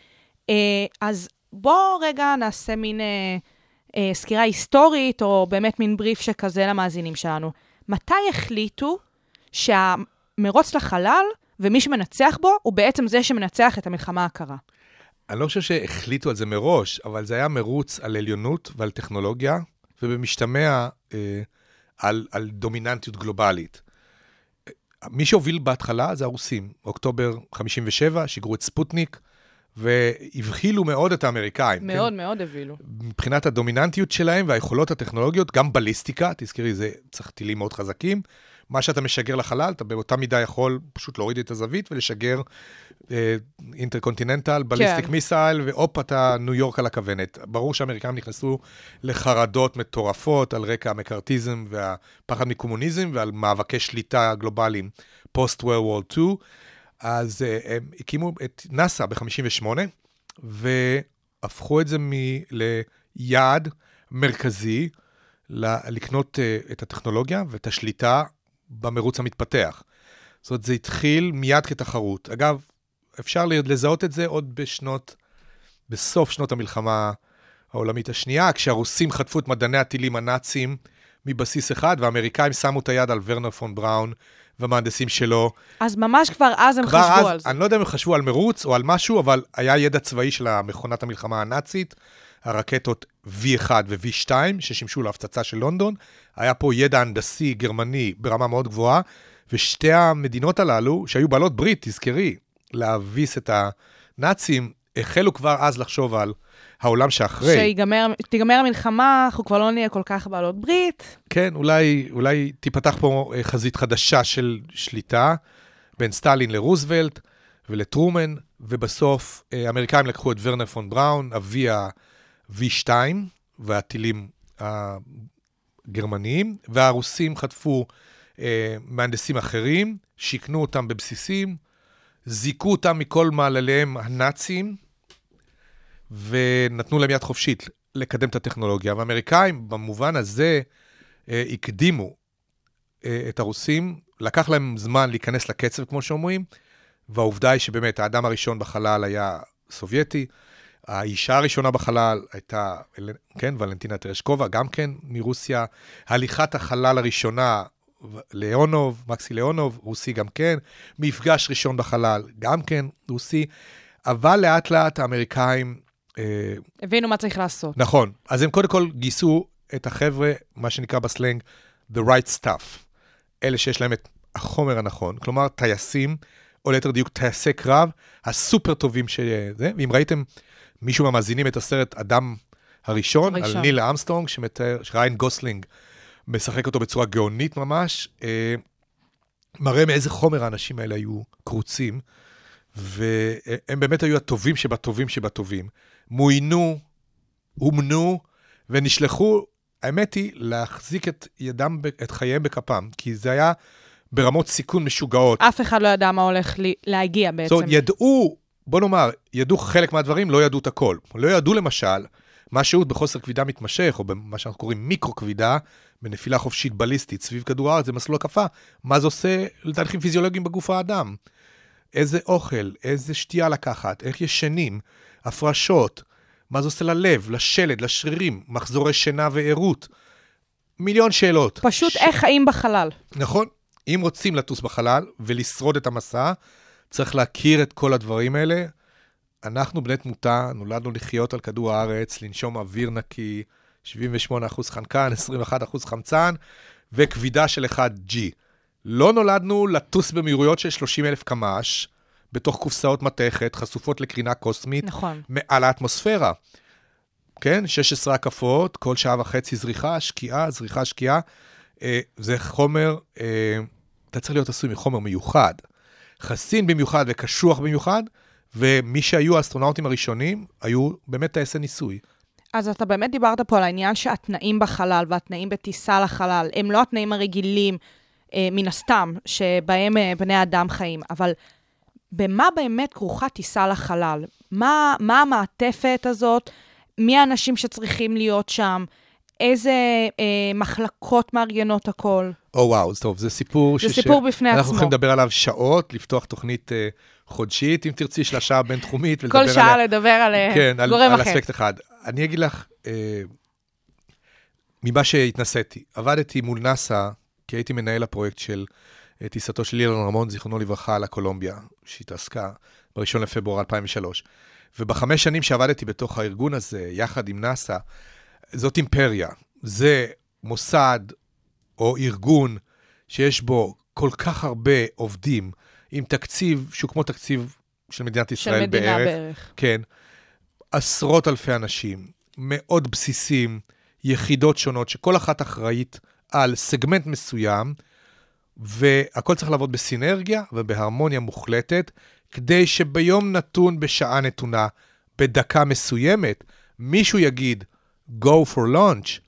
אה, אז בואו רגע נעשה מין סקירה היסטורית, או באמת מין בריף שכזה למאזינים שלנו. מתי החליטו שהמרוץ לחלל ומי שמנצח בו הוא בעצם זה שמנצח את המלחמה הקרה? אני לא חושב שהחליטו על זה מראש, אבל זה היה מרוץ על עליונות ועל טכנולוגיה, ובמשתמע אה, על, על דומיננטיות גלובלית. מי שהוביל בהתחלה זה הרוסים. אוקטובר 57, שיגרו את ספוטניק, והבחילו מאוד את האמריקאים. מאוד כן? מאוד הבילו. מבחינת הדומיננטיות שלהם והיכולות הטכנולוגיות, גם בליסטיקה, תזכרי, זה צריך טילים מאוד חזקים. מה שאתה משגר לחלל, אתה באותה מידה יכול פשוט להוריד את הזווית ולשגר intercontinental, ballistic כן. missile, והופ, אתה ניו יורק על הכוונת. ברור שהאמריקאים נכנסו לחרדות מטורפות על רקע המקארתיזם והפחד מקומוניזם ועל מאבקי שליטה גלובליים post World War 2. אז אה, הם הקימו את נאסא ב-58, והפכו את זה מ- ליעד מרכזי ל- לקנות uh, את הטכנולוגיה ואת השליטה במרוץ המתפתח. זאת אומרת, זה התחיל מיד כתחרות. אגב, אפשר לזהות את זה עוד בשנות, בסוף שנות המלחמה העולמית השנייה, כשהרוסים חטפו את מדעני הטילים הנאצים מבסיס אחד, והאמריקאים שמו את היד על ורנר פון בראון והמהנדסים שלו. אז ממש כבר אז הם כבר חשבו אז, על זה. אני לא יודע אם הם חשבו על מרוץ או על משהו, אבל היה ידע צבאי של מכונת המלחמה הנאצית, הרקטות V1 ו-V2, ששימשו להפצצה של לונדון. היה פה ידע הנדסי גרמני ברמה מאוד גבוהה, ושתי המדינות הללו, שהיו בעלות ברית, תזכרי, להביס את הנאצים, החלו כבר אז לחשוב על העולם שאחרי. שתיגמר המלחמה, אנחנו כבר לא נהיה כל כך בעלות ברית. כן, אולי, אולי תיפתח פה אה, חזית חדשה של שליטה בין סטלין לרוזוולט ולטרומן, ובסוף אה, האמריקאים לקחו את ורנר פון בראון, אבי ה-V2 והטילים הגרמניים, והרוסים חטפו אה, מהנדסים אחרים, שיכנו אותם בבסיסים, זיכו אותם מכל מעלליהם הנאצים, ונתנו להם יד חופשית לקדם את הטכנולוגיה. והאמריקאים, במובן הזה, אה, הקדימו אה, את הרוסים, לקח להם זמן להיכנס לקצב, כמו שאומרים, והעובדה היא שבאמת האדם הראשון בחלל היה סובייטי, האישה הראשונה בחלל הייתה, כן, ולנטינה טרשקובה, גם כן מרוסיה. הליכת החלל הראשונה, ליאונוב, מקסי ליאונוב, רוסי גם כן. מפגש ראשון בחלל, גם כן רוסי. אבל לאט לאט האמריקאים... אה, הבינו מה צריך לעשות. נכון. אז הם קודם כל גייסו את החבר'ה, מה שנקרא בסלנג, the right stuff. אלה שיש להם את החומר הנכון, כלומר, טייסים, או ליתר דיוק טייסי קרב, הסופר טובים שזה. ואם ראיתם מישהו מהמאזינים את הסרט אדם הראשון, הראשון. על ניל ארמסטרונג, שמתאר, שריין גוסלינג משחק אותו בצורה גאונית ממש, אה, מראה מאיזה חומר האנשים האלה היו קרוצים, והם באמת היו הטובים שבטובים שבטובים. מוינו, אומנו, ונשלחו, האמת היא, להחזיק את ידם, את חייהם בכפם, כי זה היה ברמות סיכון משוגעות. אף אחד לא ידע מה הולך לי, להגיע בעצם. זאת אומרת, ידעו, בוא נאמר, ידעו חלק מהדברים, לא ידעו את הכל. לא ידעו למשל, מה שהות בחוסר כבידה מתמשך, או במה שאנחנו קוראים מיקרו-כבידה, בנפילה חופשית בליסטית סביב כדור הארץ, זה מסלול הקפה, מה זה עושה לתהליכים פיזיולוגיים בגוף האדם? איזה אוכל, איזה שתייה לקחת, איך ישנים, הפרשות, מה זה עושה ללב, לשלד, לשרירים, מחזורי שינה וערות. מיליון שאלות. פשוט ש... איך חיים בחלל. נכון. אם רוצים לטוס בחלל ולשרוד את המסע, צריך להכיר את כל הדברים האלה. אנחנו בני תמותה, נולדנו לחיות על כדור הארץ, לנשום אוויר נקי, 78% חנקן, 21% חמצן, וכבידה של 1G. לא נולדנו לטוס במהירויות של 30 אלף קמ"ש, בתוך קופסאות מתכת, חשופות לקרינה קוסמית, נכון. מעל האטמוספירה. כן, 16 הקפות, כל שעה וחצי זריחה, שקיעה, זריחה, שקיעה. אה, זה חומר, אה, אתה צריך להיות עשוי מחומר מיוחד. חסין במיוחד וקשוח במיוחד, ומי שהיו האסטרונאוטים הראשונים, היו באמת טייסי ניסוי. אז אתה באמת דיברת פה על העניין שהתנאים בחלל והתנאים בטיסה לחלל הם לא התנאים הרגילים, אה, מן הסתם, שבהם אה, בני האדם חיים, אבל במה באמת כרוכה טיסה לחלל? מה, מה המעטפת הזאת? מי האנשים שצריכים להיות שם? איזה אה, מחלקות מארגנות הכל? או oh, וואו, wow, טוב, זה סיפור זה סיפור בפני אנחנו עצמו. יכולים לדבר עליו שעות, לפתוח תוכנית אה, חודשית, אם תרצי, של השעה הבינתחומית. כל שעה עליה, לדבר על כן, על, גורם על אחר. אספקט אחד. אני אגיד לך, אה, ממה שהתנסיתי, עבדתי מול נאסא, כי הייתי מנהל הפרויקט של אה, טיסתו של אילן רמון, זיכרונו לברכה, לקולומביה, שהתעסקה ב-1 לפברואר 2003. ובחמש שנים שעבדתי בתוך הארגון הזה, יחד עם נאסא, זאת אימפריה. זה מוסד או ארגון שיש בו כל כך הרבה עובדים, עם תקציב שהוא כמו תקציב של מדינת של ישראל מדינה בערך. בערך. כן. עשרות אלפי אנשים, מאוד בסיסים, יחידות שונות, שכל אחת אחראית על סגמנט מסוים, והכל צריך לעבוד בסינרגיה ובהרמוניה מוחלטת, כדי שביום נתון, בשעה נתונה, בדקה מסוימת, מישהו יגיד, go for launch,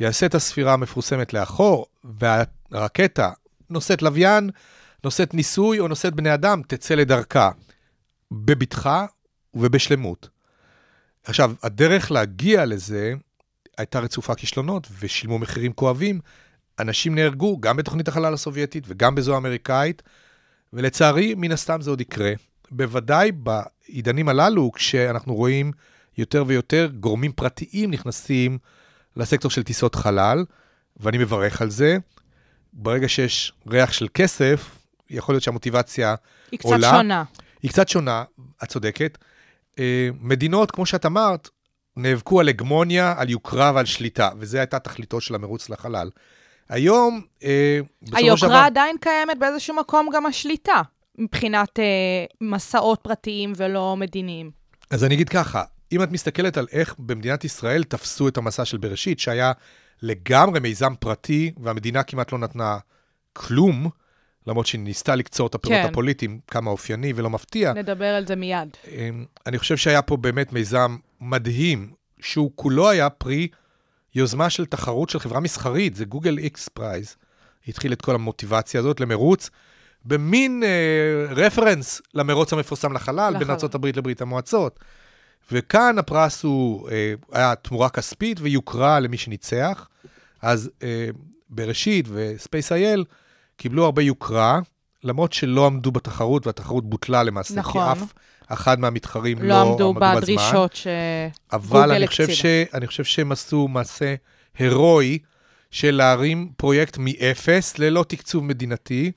יעשה את הספירה המפורסמת לאחור, והרקטה נושאת לוויין, נושאת ניסוי או נושאת בני אדם, תצא לדרכה, בבטחה ובשלמות. עכשיו, הדרך להגיע לזה הייתה רצופה כישלונות, ושילמו מחירים כואבים. אנשים נהרגו, גם בתוכנית החלל הסובייטית וגם בזו האמריקאית, ולצערי, מן הסתם זה עוד יקרה. בוודאי בעידנים הללו, כשאנחנו רואים יותר ויותר גורמים פרטיים נכנסים לסקטור של טיסות חלל, ואני מברך על זה. ברגע שיש ריח של כסף, יכול להיות שהמוטיבציה היא קצת עולה. שונה. היא קצת שונה, את צודקת. אה, מדינות, כמו שאת אמרת, נאבקו על הגמוניה, על יוקרה ועל שליטה, וזו הייתה תכליתו של המרוץ לחלל. היום, אה, בסופו של היוקרה דבר... עדיין קיימת באיזשהו מקום גם השליטה, מבחינת אה, מסעות פרטיים ולא מדיניים. אז אני אגיד ככה, אם את מסתכלת על איך במדינת ישראל תפסו את המסע של בראשית, שהיה לגמרי מיזם פרטי, והמדינה כמעט לא נתנה כלום, למרות שהיא ניסתה לקצור את הפירות כן. הפוליטיים, כמה אופייני ולא מפתיע, נדבר על זה מיד. אמ, אני חושב שהיה פה באמת מיזם מדהים, שהוא כולו היה פרי יוזמה של תחרות של חברה מסחרית, זה גוגל איקס פרייז. התחיל את כל המוטיבציה הזאת למרוץ, במין אה, רפרנס למרוץ המפורסם לחלל, בין לחלל. ארה"ב לברית המועצות. וכאן הפרס הוא, אה, היה תמורה כספית ויוקרה למי שניצח. אז אה, בראשית וספייס אייל קיבלו הרבה יוקרה, למרות שלא עמדו בתחרות, והתחרות בוטלה למעשה, נכון. כי אף אחד מהמתחרים לא, לא, עמדו בזמן. בדרישות ש... אבל גוגל אני חושב, הקציבה. ש, אני חושב שהם עשו מעשה הירואי של להרים פרויקט מאפס ללא תקצוב מדינתי,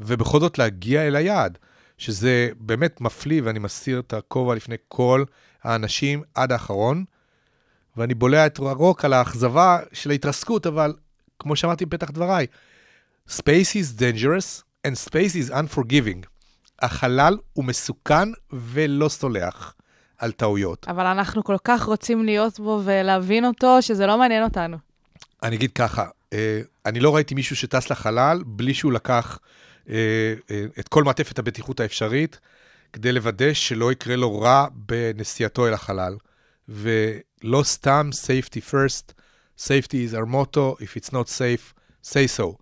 ובכל זאת להגיע אל היעד, שזה באמת מפליא, ואני מסיר את הכובע לפני כל האנשים עד האחרון, ואני בולע את הרוק על האכזבה של ההתרסקות, אבל כמו שאמרתי בפתח דבריי, Space is dangerous and space is unforgiving. החלל הוא מסוכן ולא סולח על טעויות. אבל אנחנו כל כך רוצים להיות בו ולהבין אותו, שזה לא מעניין אותנו. אני אגיד ככה, אה, אני לא ראיתי מישהו שטס לחלל בלי שהוא לקח אה, אה, את כל מעטפת הבטיחות האפשרית, כדי לוודא שלא יקרה לו רע בנסיעתו אל החלל. ולא סתם safety first, safety is our motto, if it's not safe, say so.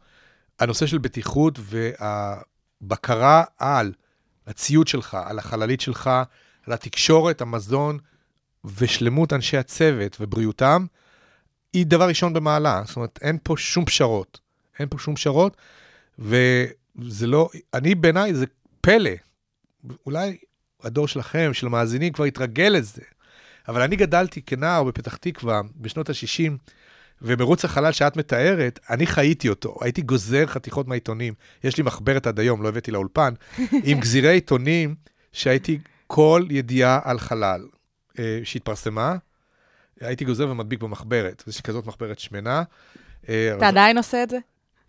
הנושא של בטיחות והבקרה על הציוד שלך, על החללית שלך, על התקשורת, המזון ושלמות אנשי הצוות ובריאותם, היא דבר ראשון במעלה. זאת אומרת, אין פה שום פשרות. אין פה שום פשרות, וזה לא, אני בעיניי זה פלא. אולי הדור שלכם, של המאזינים, כבר התרגל לזה. אבל אני גדלתי כנער בפתח תקווה בשנות ה-60, ומרוץ החלל שאת מתארת, אני חייתי אותו. הייתי גוזר חתיכות מהעיתונים. יש לי מחברת עד היום, לא הבאתי לאולפן, עם גזירי עיתונים שהייתי כל ידיעה על חלל אה, שהתפרסמה, הייתי גוזר ומדביק במחברת. יש לי כזאת מחברת שמנה. אה, אתה עדיין עושה את זה?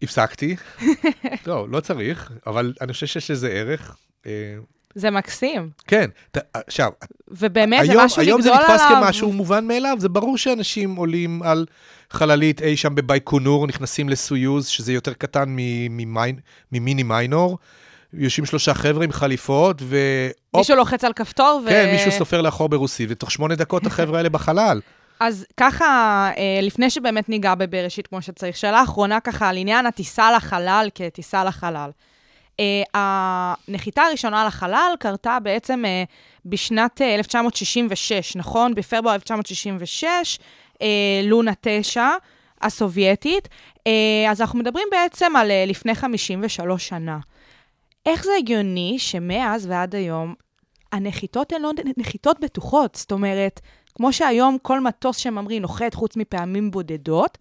הפסקתי. לא, לא צריך, אבל אני חושב שיש לזה ערך. אה, זה מקסים. כן, ת- עכשיו, ובאמת, זה היום, משהו היום זה לגדול נתפס עליו. כמשהו מובן מאליו, זה ברור שאנשים עולים על חללית אי שם בבייקונור, נכנסים לסויוז, שזה יותר קטן ממיני מיינור, יושבים שלושה חבר'ה עם חליפות, ו... מישהו לוחץ על כפתור ו... כן, מישהו סופר לאחור ברוסית, ותוך שמונה דקות החבר'ה האלה בחלל. אז ככה, אה, לפני שבאמת ניגע בבראשית כמו שצריך, שאלה אחרונה ככה על עניין הטיסה לחלל כטיסה לחלל. אה, הנחיתה הראשונה לחלל קרתה בעצם אה, בשנת אה, 1966, נכון? בפברואר 1966, אה, לונה 9 הסובייטית. אה, אז אנחנו מדברים בעצם על אה, לפני 53 שנה. איך זה הגיוני שמאז ועד היום הנחיתות הן לא נחיתות בטוחות? זאת אומרת, כמו שהיום כל מטוס שממריא נוחת חוץ מפעמים בודדות,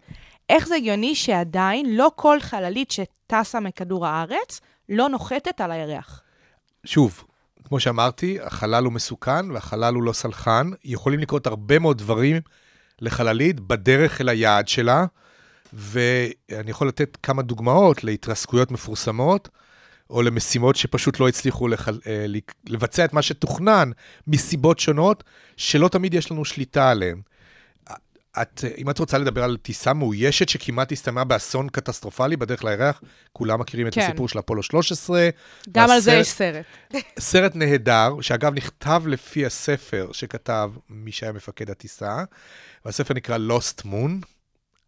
איך זה הגיוני שעדיין לא כל חללית שטסה מכדור הארץ לא נוחתת על הירח? שוב, כמו שאמרתי, החלל הוא מסוכן והחלל הוא לא סלחן. יכולים לקרות הרבה מאוד דברים לחללית בדרך אל היעד שלה, ואני יכול לתת כמה דוגמאות להתרסקויות מפורסמות, או למשימות שפשוט לא הצליחו לח... אה, לבצע את מה שתוכנן מסיבות שונות, שלא תמיד יש לנו שליטה עליהן. את, אם את רוצה לדבר על טיסה מאוישת שכמעט הסתיימה באסון קטסטרופלי בדרך לירח, כולם מכירים את כן. הסיפור של אפולו 13. גם על זה והסרט- יש סרט. סרט נהדר, שאגב נכתב לפי הספר שכתב מי שהיה מפקד הטיסה, והספר נקרא Lost Moon,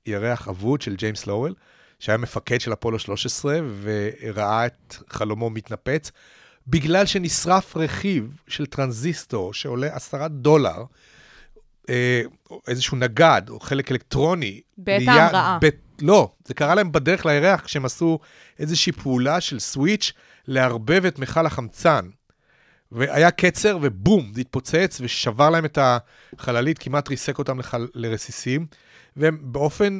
ירח אבוד של ג'יימס לאוול, שהיה מפקד של אפולו 13 וראה את חלומו מתנפץ, בגלל שנשרף רכיב של טרנזיסטור שעולה עשרה דולר, איזשהו נגד או חלק אלקטרוני. בעת ליד- ההמראה. ב- לא, זה קרה להם בדרך לירח כשהם עשו איזושהי פעולה של switch לערבב את מכל החמצן. והיה קצר, ובום, זה התפוצץ ושבר להם את החללית, כמעט ריסק אותם לחל... לרסיסים, והם באופן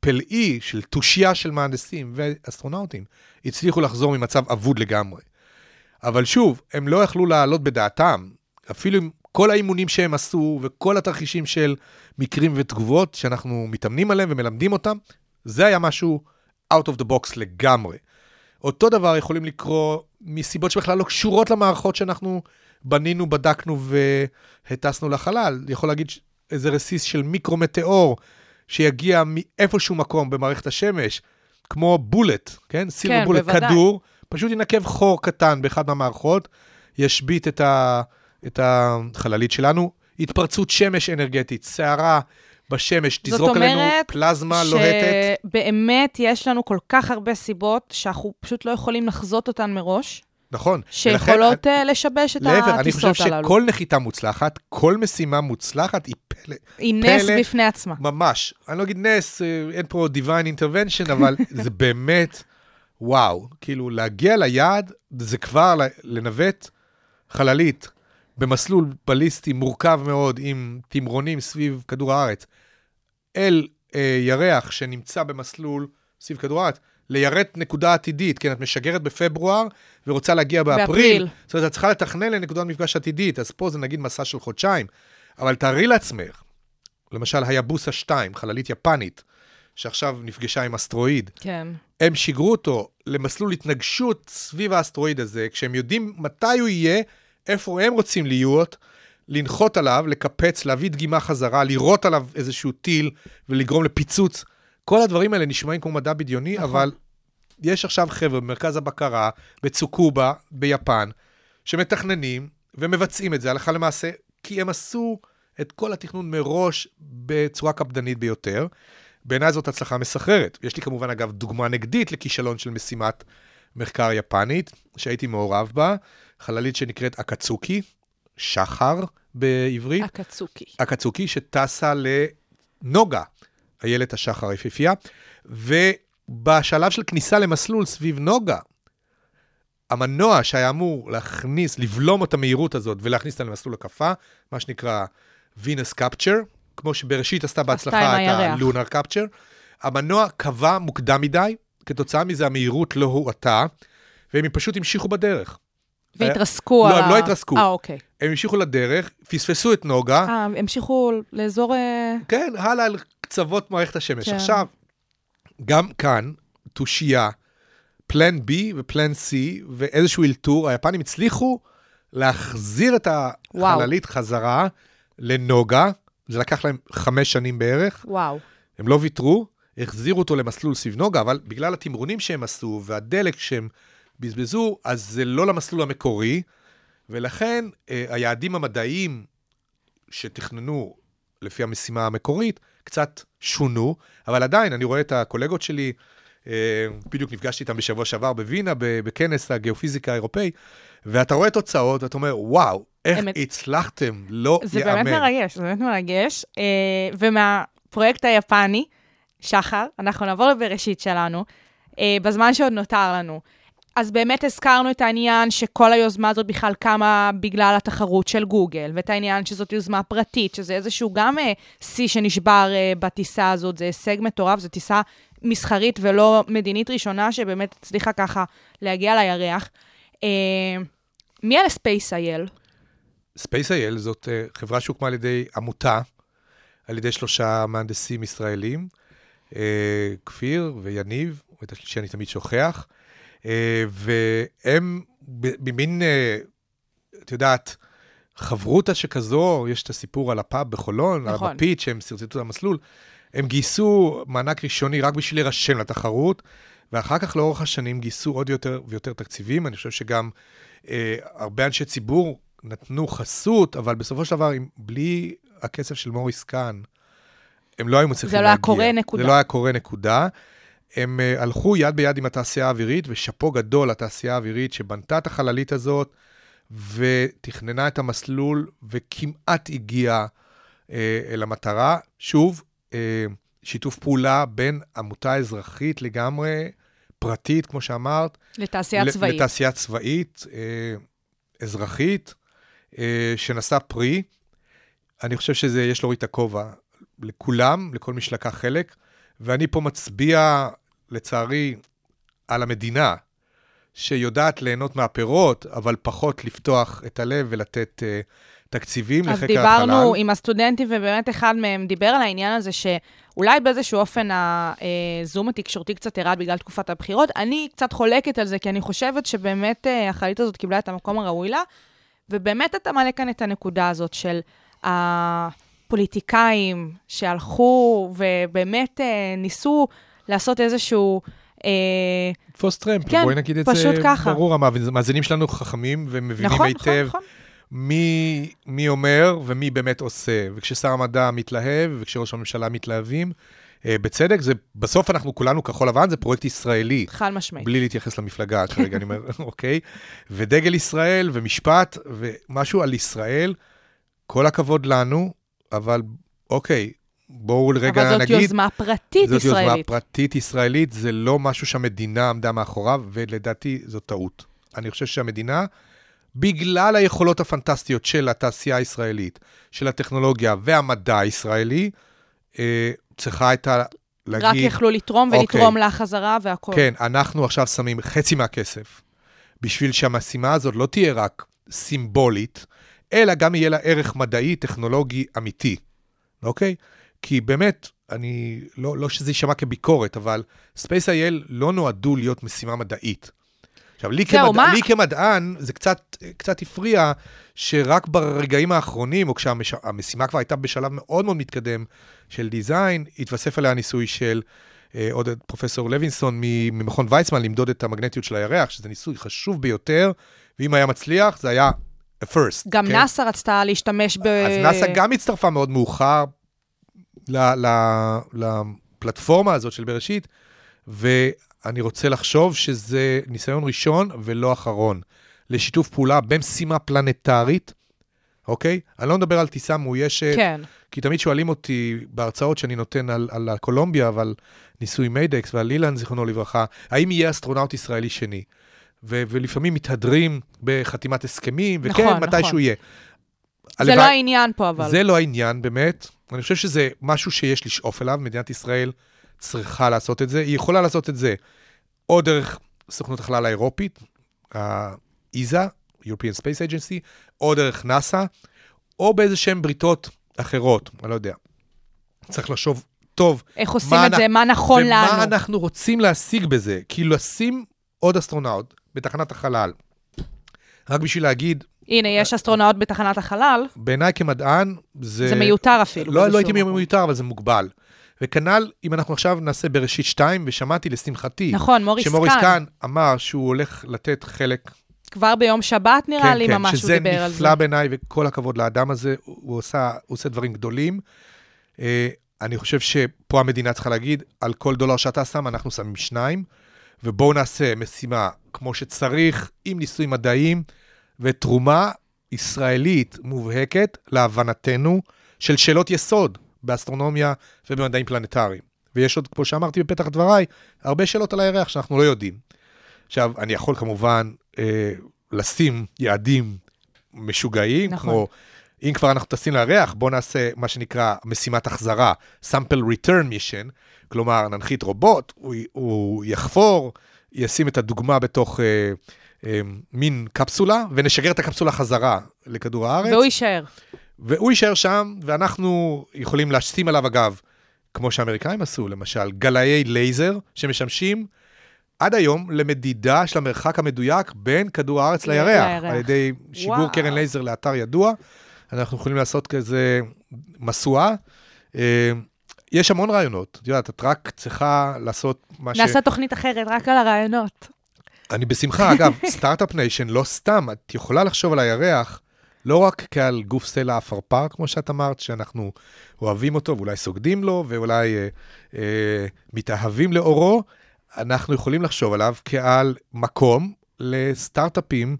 פלאי של תושייה של מהנדסים ואסטרונאוטים, הצליחו לחזור ממצב אבוד לגמרי. אבל שוב, הם לא יכלו לעלות בדעתם, אפילו עם כל האימונים שהם עשו וכל התרחישים של מקרים ותגובות שאנחנו מתאמנים עליהם ומלמדים אותם, זה היה משהו out of the box לגמרי. אותו דבר יכולים לקרות מסיבות שבכלל לא קשורות למערכות שאנחנו בנינו, בדקנו והטסנו לחלל. יכול להגיד איזה רסיס של מיקרו-מטאור שיגיע מאיפשהו מקום במערכת השמש, כמו בולט, כן? סילבר כן, בולט, בוודאי. כדור, פשוט ינקב חור קטן באחד מהמערכות, ישבית את, ה, את החללית שלנו, התפרצות שמש אנרגטית, סערה בשמש, זאת תזרוק עלינו אומרת פלזמה לוהטת. שבאמת יש לנו כל כך הרבה סיבות שאנחנו פשוט לא יכולים לחזות אותן מראש, נכון. שיכולות אה, לשבש את להפך, אני הטיסות חושב הללו. שכל נחיתה מוצלחת, כל משימה מוצלחת היא פלא. היא נס פלא. בפני עצמה. ממש. אני לא אגיד נס, אה, אין פה divine intervention, אבל זה באמת, וואו. כאילו, להגיע ליעד, זה כבר לנווט חללית במסלול בליסטי מורכב מאוד, עם תמרונים סביב כדור הארץ, אל אה, ירח שנמצא במסלול סביב כדור הארץ, ליירט נקודה עתידית, כן, את משגרת בפברואר ורוצה להגיע באפריל. באפריל. זאת אומרת, את צריכה לתכנן לנקודת מפגש עתידית, אז פה זה נגיד מסע של חודשיים. אבל תארי לעצמך, למשל היבוסה 2, חללית יפנית, שעכשיו נפגשה עם אסטרואיד, כן. הם שיגרו אותו למסלול התנגשות סביב האסטרואיד הזה, כשהם יודעים מתי הוא יהיה, איפה הם רוצים להיות, לנחות עליו, לקפץ, להביא דגימה חזרה, לירות עליו איזשהו טיל ולגרום לפיצוץ. כל הדברים האלה נשמעים כמו מדע בדיוני, נכון. אבל יש עכשיו חבר'ה במרכז הבקרה, בצוקובה, ביפן, שמתכננים ומבצעים את זה הלכה למעשה, כי הם עשו את כל התכנון מראש בצורה קפדנית ביותר. בעיניי זאת הצלחה מסחררת. יש לי כמובן, אגב, דוגמה נגדית לכישלון של משימת מחקר יפנית, שהייתי מעורב בה, חללית שנקראת אקצוקי, שחר בעברית, הקצוקי. אקצוקי, שטסה לנוגה, איילת השחר היפיפייה, ובשלב של כניסה למסלול סביב נוגה, המנוע שהיה אמור להכניס, לבלום את המהירות הזאת ולהכניס אותה למסלול הקפה, מה שנקרא Venus Capture, כמו שבראשית עשתה בהצלחה את. ה-Lunar Capture, המנוע קבע מוקדם מדי, כתוצאה מזה המהירות לא הואטה, והם פשוט המשיכו בדרך. והתרסקו לא, הם. לא התרסקו. אה, אוקיי. הם המשיכו לדרך, פספסו את נוגה, אה, המשיכו לאזור... אה, כן, הלאה על קצוות מערכת השמש. כן. עכשיו, גם כאן, תושייה, פלן B ופלן C ואיזשהו אלתור, היפנים הצליחו להחזיר את החללית חזרה לנוגה, זה לקח להם חמש שנים בערך, וואו. הם לא ויתרו, החזירו אותו למסלול סביב נוגה, אבל בגלל התמרונים שהם עשו והדלק שהם בזבזו, אז זה לא למסלול המקורי, ולכן אה, היעדים המדעיים שתכננו לפי המשימה המקורית קצת שונו, אבל עדיין, אני רואה את הקולגות שלי, אה, בדיוק נפגשתי איתם בשבוע שעבר בווינה, בכנס הגיאופיזיקה האירופאי, ואתה רואה תוצאות, ואתה אומר, וואו, איך אמת. הצלחתם, לא זה ייאמן. באמת מרגש, זה באמת מרגש. אה, ומהפרויקט היפני, שחר, אנחנו נעבור לבראשית שלנו, אה, בזמן שעוד נותר לנו. אז באמת הזכרנו את העניין שכל היוזמה הזאת בכלל קמה בגלל התחרות של גוגל, ואת העניין שזאת יוזמה פרטית, שזה איזשהו גם אה, שיא שנשבר אה, בטיסה הזאת, זה הישג מטורף, זו טיסה מסחרית ולא מדינית ראשונה שבאמת הצליחה ככה להגיע לירח. אה, מי על ספייס.איי.ל? SpaceIL זאת אה, חברה שהוקמה על ידי עמותה, על ידי שלושה מהנדסים ישראלים, אה, כפיר ויניב, את השלישי אני תמיד שוכח. אה, והם במין, אה, את יודעת, חברותא שכזו, יש את הסיפור על הפאב בחולון, נכון. נכון. בפית, שהם שרטטו את המסלול. הם גייסו מענק ראשוני רק בשביל להירשם לתחרות, ואחר כך לאורך השנים גייסו עוד יותר ויותר תקציבים. אני חושב שגם אה, הרבה אנשי ציבור נתנו חסות, אבל בסופו של דבר, אם, בלי הכסף של מוריס קאן, הם לא היו מצליחים זה לא להגיע. היה קורה, נקודה. זה לא היה קורה, נקודה. הם uh, הלכו יד ביד עם התעשייה האווירית, ושאפו גדול לתעשייה האווירית שבנתה את החללית הזאת, ותכננה את המסלול, וכמעט הגיעה uh, אל המטרה. שוב, uh, שיתוף פעולה בין עמותה אזרחית לגמרי, פרטית, כמו שאמרת, לתעשייה ל- צבאית. לתעשייה צבאית, אה, אזרחית, אה, שנשא פרי. אני חושב שזה, יש להוריד את הכובע לכולם, לכל מי שלקח חלק, ואני פה מצביע, לצערי, על המדינה, שיודעת ליהנות מהפירות, אבל פחות לפתוח את הלב ולתת אה, תקציבים אז לחקר החלל. דיברנו עם הסטודנטים, ובאמת אחד מהם דיבר על העניין הזה שאולי באיזשהו אופן הזום התקשורתי קצת ירד בגלל תקופת הבחירות. אני קצת חולקת על זה, כי אני חושבת שבאמת אה, החללית הזאת קיבלה את המקום הראוי לה, ובאמת אתה מעלה כאן את הנקודה הזאת של הפוליטיקאים שהלכו ובאמת אה, ניסו לעשות איזשהו... אה, תפוס טרמפ, כן, בואי נגיד את זה ככה. ברור, המאזינים שלנו חכמים ומבינים נכון, היטב. נכון, נכון. מי, מי אומר ומי באמת עושה. וכששר המדע מתלהב וכשראש הממשלה מתלהבים, אה, בצדק, זה, בסוף אנחנו כולנו כחול לבן, זה פרויקט ישראלי. חד משמעית. בלי להתייחס למפלגה כרגע, אני אומר, אוקיי? ודגל ישראל ומשפט ומשהו על ישראל, כל הכבוד לנו, אבל אוקיי, בואו רגע אבל זאת נגיד... יוזמה פרטית זאת יוזמה ישראלית. פרטית ישראלית, זה לא משהו שהמדינה עמדה מאחוריו, ולדעתי זו טעות. אני חושב שהמדינה, בגלל היכולות הפנטסטיות של התעשייה הישראלית, של הטכנולוגיה והמדע הישראלי, אה, צריכה הייתה להגיד... רק יכלו לתרום אוקיי. ולתרום לה חזרה והכול. כן, אנחנו עכשיו שמים חצי מהכסף, בשביל שהמשימה הזאת לא תהיה רק סימבולית, אלא גם יהיה לה ערך מדעי, טכנולוגי, אמיתי, אוקיי? כי באמת, אני, לא, לא שזה יישמע כביקורת, אבל Space.il לא נועדו להיות משימה מדעית. עכשיו, לי, כמד... מה- לי כמדען, זה קצת, קצת הפריע שרק ברגעים האחרונים, או כשהמשימה כבר הייתה בשלב מאוד מאוד מתקדם של דיזיין, התווסף אליה ניסוי של אה, עוד פרופסור לוינסון ממכון ויצמן למדוד את המגנטיות של הירח, שזה ניסוי חשוב ביותר, ואם היה מצליח, זה היה a first. גם כן? נאס"א רצתה להשתמש ב... אז נאס"א גם הצטרפה מאוד מאוחר לפלטפורמה הזאת של בראשית, ואני רוצה לחשוב שזה ניסיון ראשון ולא אחרון לשיתוף פעולה במשימה פלנטרית, אוקיי? אני לא מדבר על טיסה מאוישת, כן. כי תמיד שואלים אותי בהרצאות שאני נותן על, על קולומביה ועל ניסוי מיידקס ועל אילן, זיכרונו לברכה, האם יהיה אסטרונאוט ישראלי שני? ו- ולפעמים מתהדרים בחתימת הסכמים, וכן, נכון, מתישהו נכון. יהיה. זה הלוואי- לא העניין פה, אבל. זה לא העניין באמת. אני חושב שזה משהו שיש לשאוף אליו, מדינת ישראל צריכה לעשות את זה. היא יכולה לעשות את זה או דרך סוכנות החלל האירופית, ה-ESA, European Space Agency, או דרך נאס"א, או באיזה שהן בריתות אחרות, אני לא יודע. צריך לחשוב טוב. איך עושים מה את זה, מה נכון לנו. ומה אנחנו רוצים להשיג בזה. כאילו, לשים עוד אסטרונאוט בתחנת החלל, רק בשביל להגיד, הנה, יש אסטרונאוט בתחנת החלל, בעיניי כמדען, זה... זה מיותר אפילו. לא, לא הייתי מקום. מיותר, אבל זה מוגבל. וכנ"ל, אם אנחנו עכשיו נעשה בראשית 2, ושמעתי לשמחתי, נכון, מוריס שמוריס קאן. קאן אמר שהוא הולך לתת חלק, כבר ביום שבת נראה לי ממש הוא שזה דיבר על זה. נפלא בעיניי, וכל הכבוד לאדם הזה, הוא, הוא, עושה, הוא עושה דברים גדולים. אה, אני חושב שפה המדינה צריכה להגיד, על כל דולר שאתה שם, אנחנו שמים שניים, ובואו נעשה משימה כמו שצריך, עם ניסויים מדעיים, ותרומה ישראלית מובהקת, להבנתנו, של שאלות יסוד באסטרונומיה ובמדעים פלנטריים. ויש עוד, כמו שאמרתי בפתח דבריי, הרבה שאלות על הירח שאנחנו לא יודעים. עכשיו, אני יכול כמובן אה, לשים יעדים משוגעים, נכון. כמו אם כבר אנחנו טסים לירח, בואו נעשה מה שנקרא משימת החזרה, sample return mission, כלומר, ננחית רובוט, הוא, הוא יחפור, ישים את הדוגמה בתוך אה, אה, מין קפסולה, ונשגר את הקפסולה חזרה לכדור הארץ. והוא יישאר. והוא יישאר שם, ואנחנו יכולים לשים עליו, אגב, כמו שהאמריקאים עשו, למשל, גלאי לייזר שמשמשים עד היום למדידה של המרחק המדויק בין כדור הארץ לירח, לירח. על ידי שיגור וואו. קרן לייזר לאתר ידוע. אנחנו יכולים לעשות כזה משואה. אה, יש המון רעיונות. את יודעת, את רק צריכה לעשות מה ש... נעשה תוכנית אחרת, רק על הרעיונות. אני בשמחה, אגב, Start-Up Nation, לא סתם, את יכולה לחשוב על הירח לא רק כעל גוף סלע אפרפר, כמו שאת אמרת, שאנחנו אוהבים אותו ואולי סוגדים לו ואולי אה, אה, מתאהבים לאורו, אנחנו יכולים לחשוב עליו כעל מקום לסטארט-אפים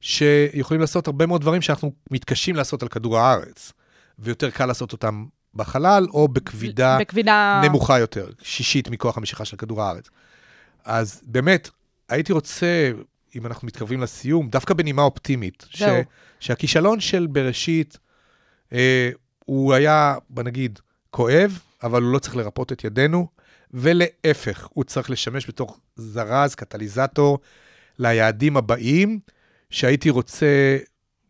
שיכולים לעשות הרבה מאוד דברים שאנחנו מתקשים לעשות על כדור הארץ, ויותר קל לעשות אותם בחלל או בכבידה בכבידה... נמוכה יותר, שישית מכוח המשיכה של כדור הארץ. אז באמת, הייתי רוצה, אם אנחנו מתקרבים לסיום, דווקא בנימה אופטימית, ש. שהכישלון של בראשית, אה, הוא היה, בוא נגיד, כואב, אבל הוא לא צריך לרפות את ידינו, ולהפך, הוא צריך לשמש בתור זרז, קטליזטור, ליעדים הבאים, שהייתי רוצה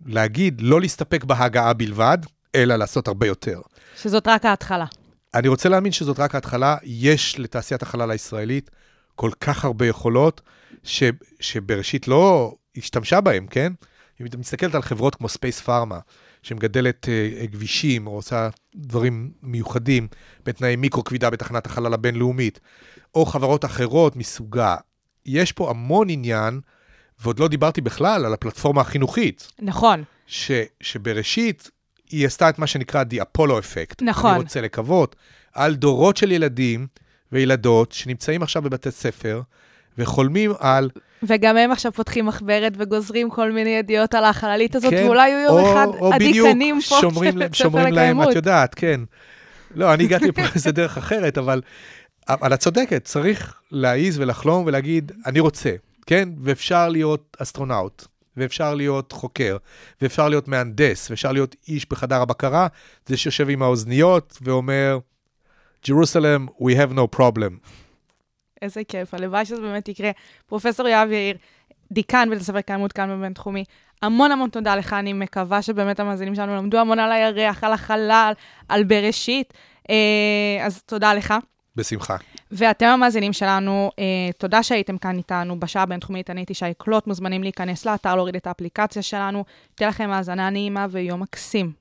להגיד, לא להסתפק בהגעה בלבד, אלא לעשות הרבה יותר. שזאת רק ההתחלה. אני רוצה להאמין שזאת רק ההתחלה. יש לתעשיית החלל הישראלית כל כך הרבה יכולות, ש, שבראשית לא השתמשה בהן, כן? אם את מסתכלת על חברות כמו SpacePharma, שמגדלת uh, גבישים, או עושה דברים מיוחדים בתנאי מיקרו-כבידה בתחנת החלל הבינלאומית, או חברות אחרות מסוגה, יש פה המון עניין, ועוד לא דיברתי בכלל על הפלטפורמה החינוכית, נכון. ש, שבראשית היא עשתה את מה שנקרא The Apollo Effect. נכון. אני רוצה לקוות על דורות של ילדים וילדות שנמצאים עכשיו בבתי ספר וחולמים על... וגם הם עכשיו פותחים מחברת וגוזרים כל מיני ידיעות על החללית הזאת, כן, ואולי יהיו יום אחד הדיקנים פה שומרים, של להם- בית ספר שומרים להם, לקיימות. את יודעת, כן. לא, אני הגעתי פה איזה דרך אחרת, אבל, אבל את צודקת, צריך להעיז ולחלום ולהגיד, אני רוצה, כן? ואפשר להיות אסטרונאוט, ואפשר להיות חוקר, ואפשר להיות מהנדס, ואפשר להיות איש בחדר הבקרה, זה שיושב עם האוזניות ואומר, Jerusalem, we have no problem. איזה כיף, הלוואי שזה באמת יקרה. פרופסור יואב יאיר, דיקן בית הספר קיימות כאן בבינתחומי, המון המון תודה לך, אני מקווה שבאמת המאזינים שלנו למדו המון על הירח, על החלל, על בראשית. אה, אז תודה לך. בשמחה. ואתם המאזינים שלנו, אה, תודה שהייתם כאן איתנו בשעה הבינתחומית, אני הייתי שי קלוט, מוזמנים להיכנס לאתר, להוריד את האפליקציה שלנו. תהיה לכם האזנה נעימה ויום מקסים.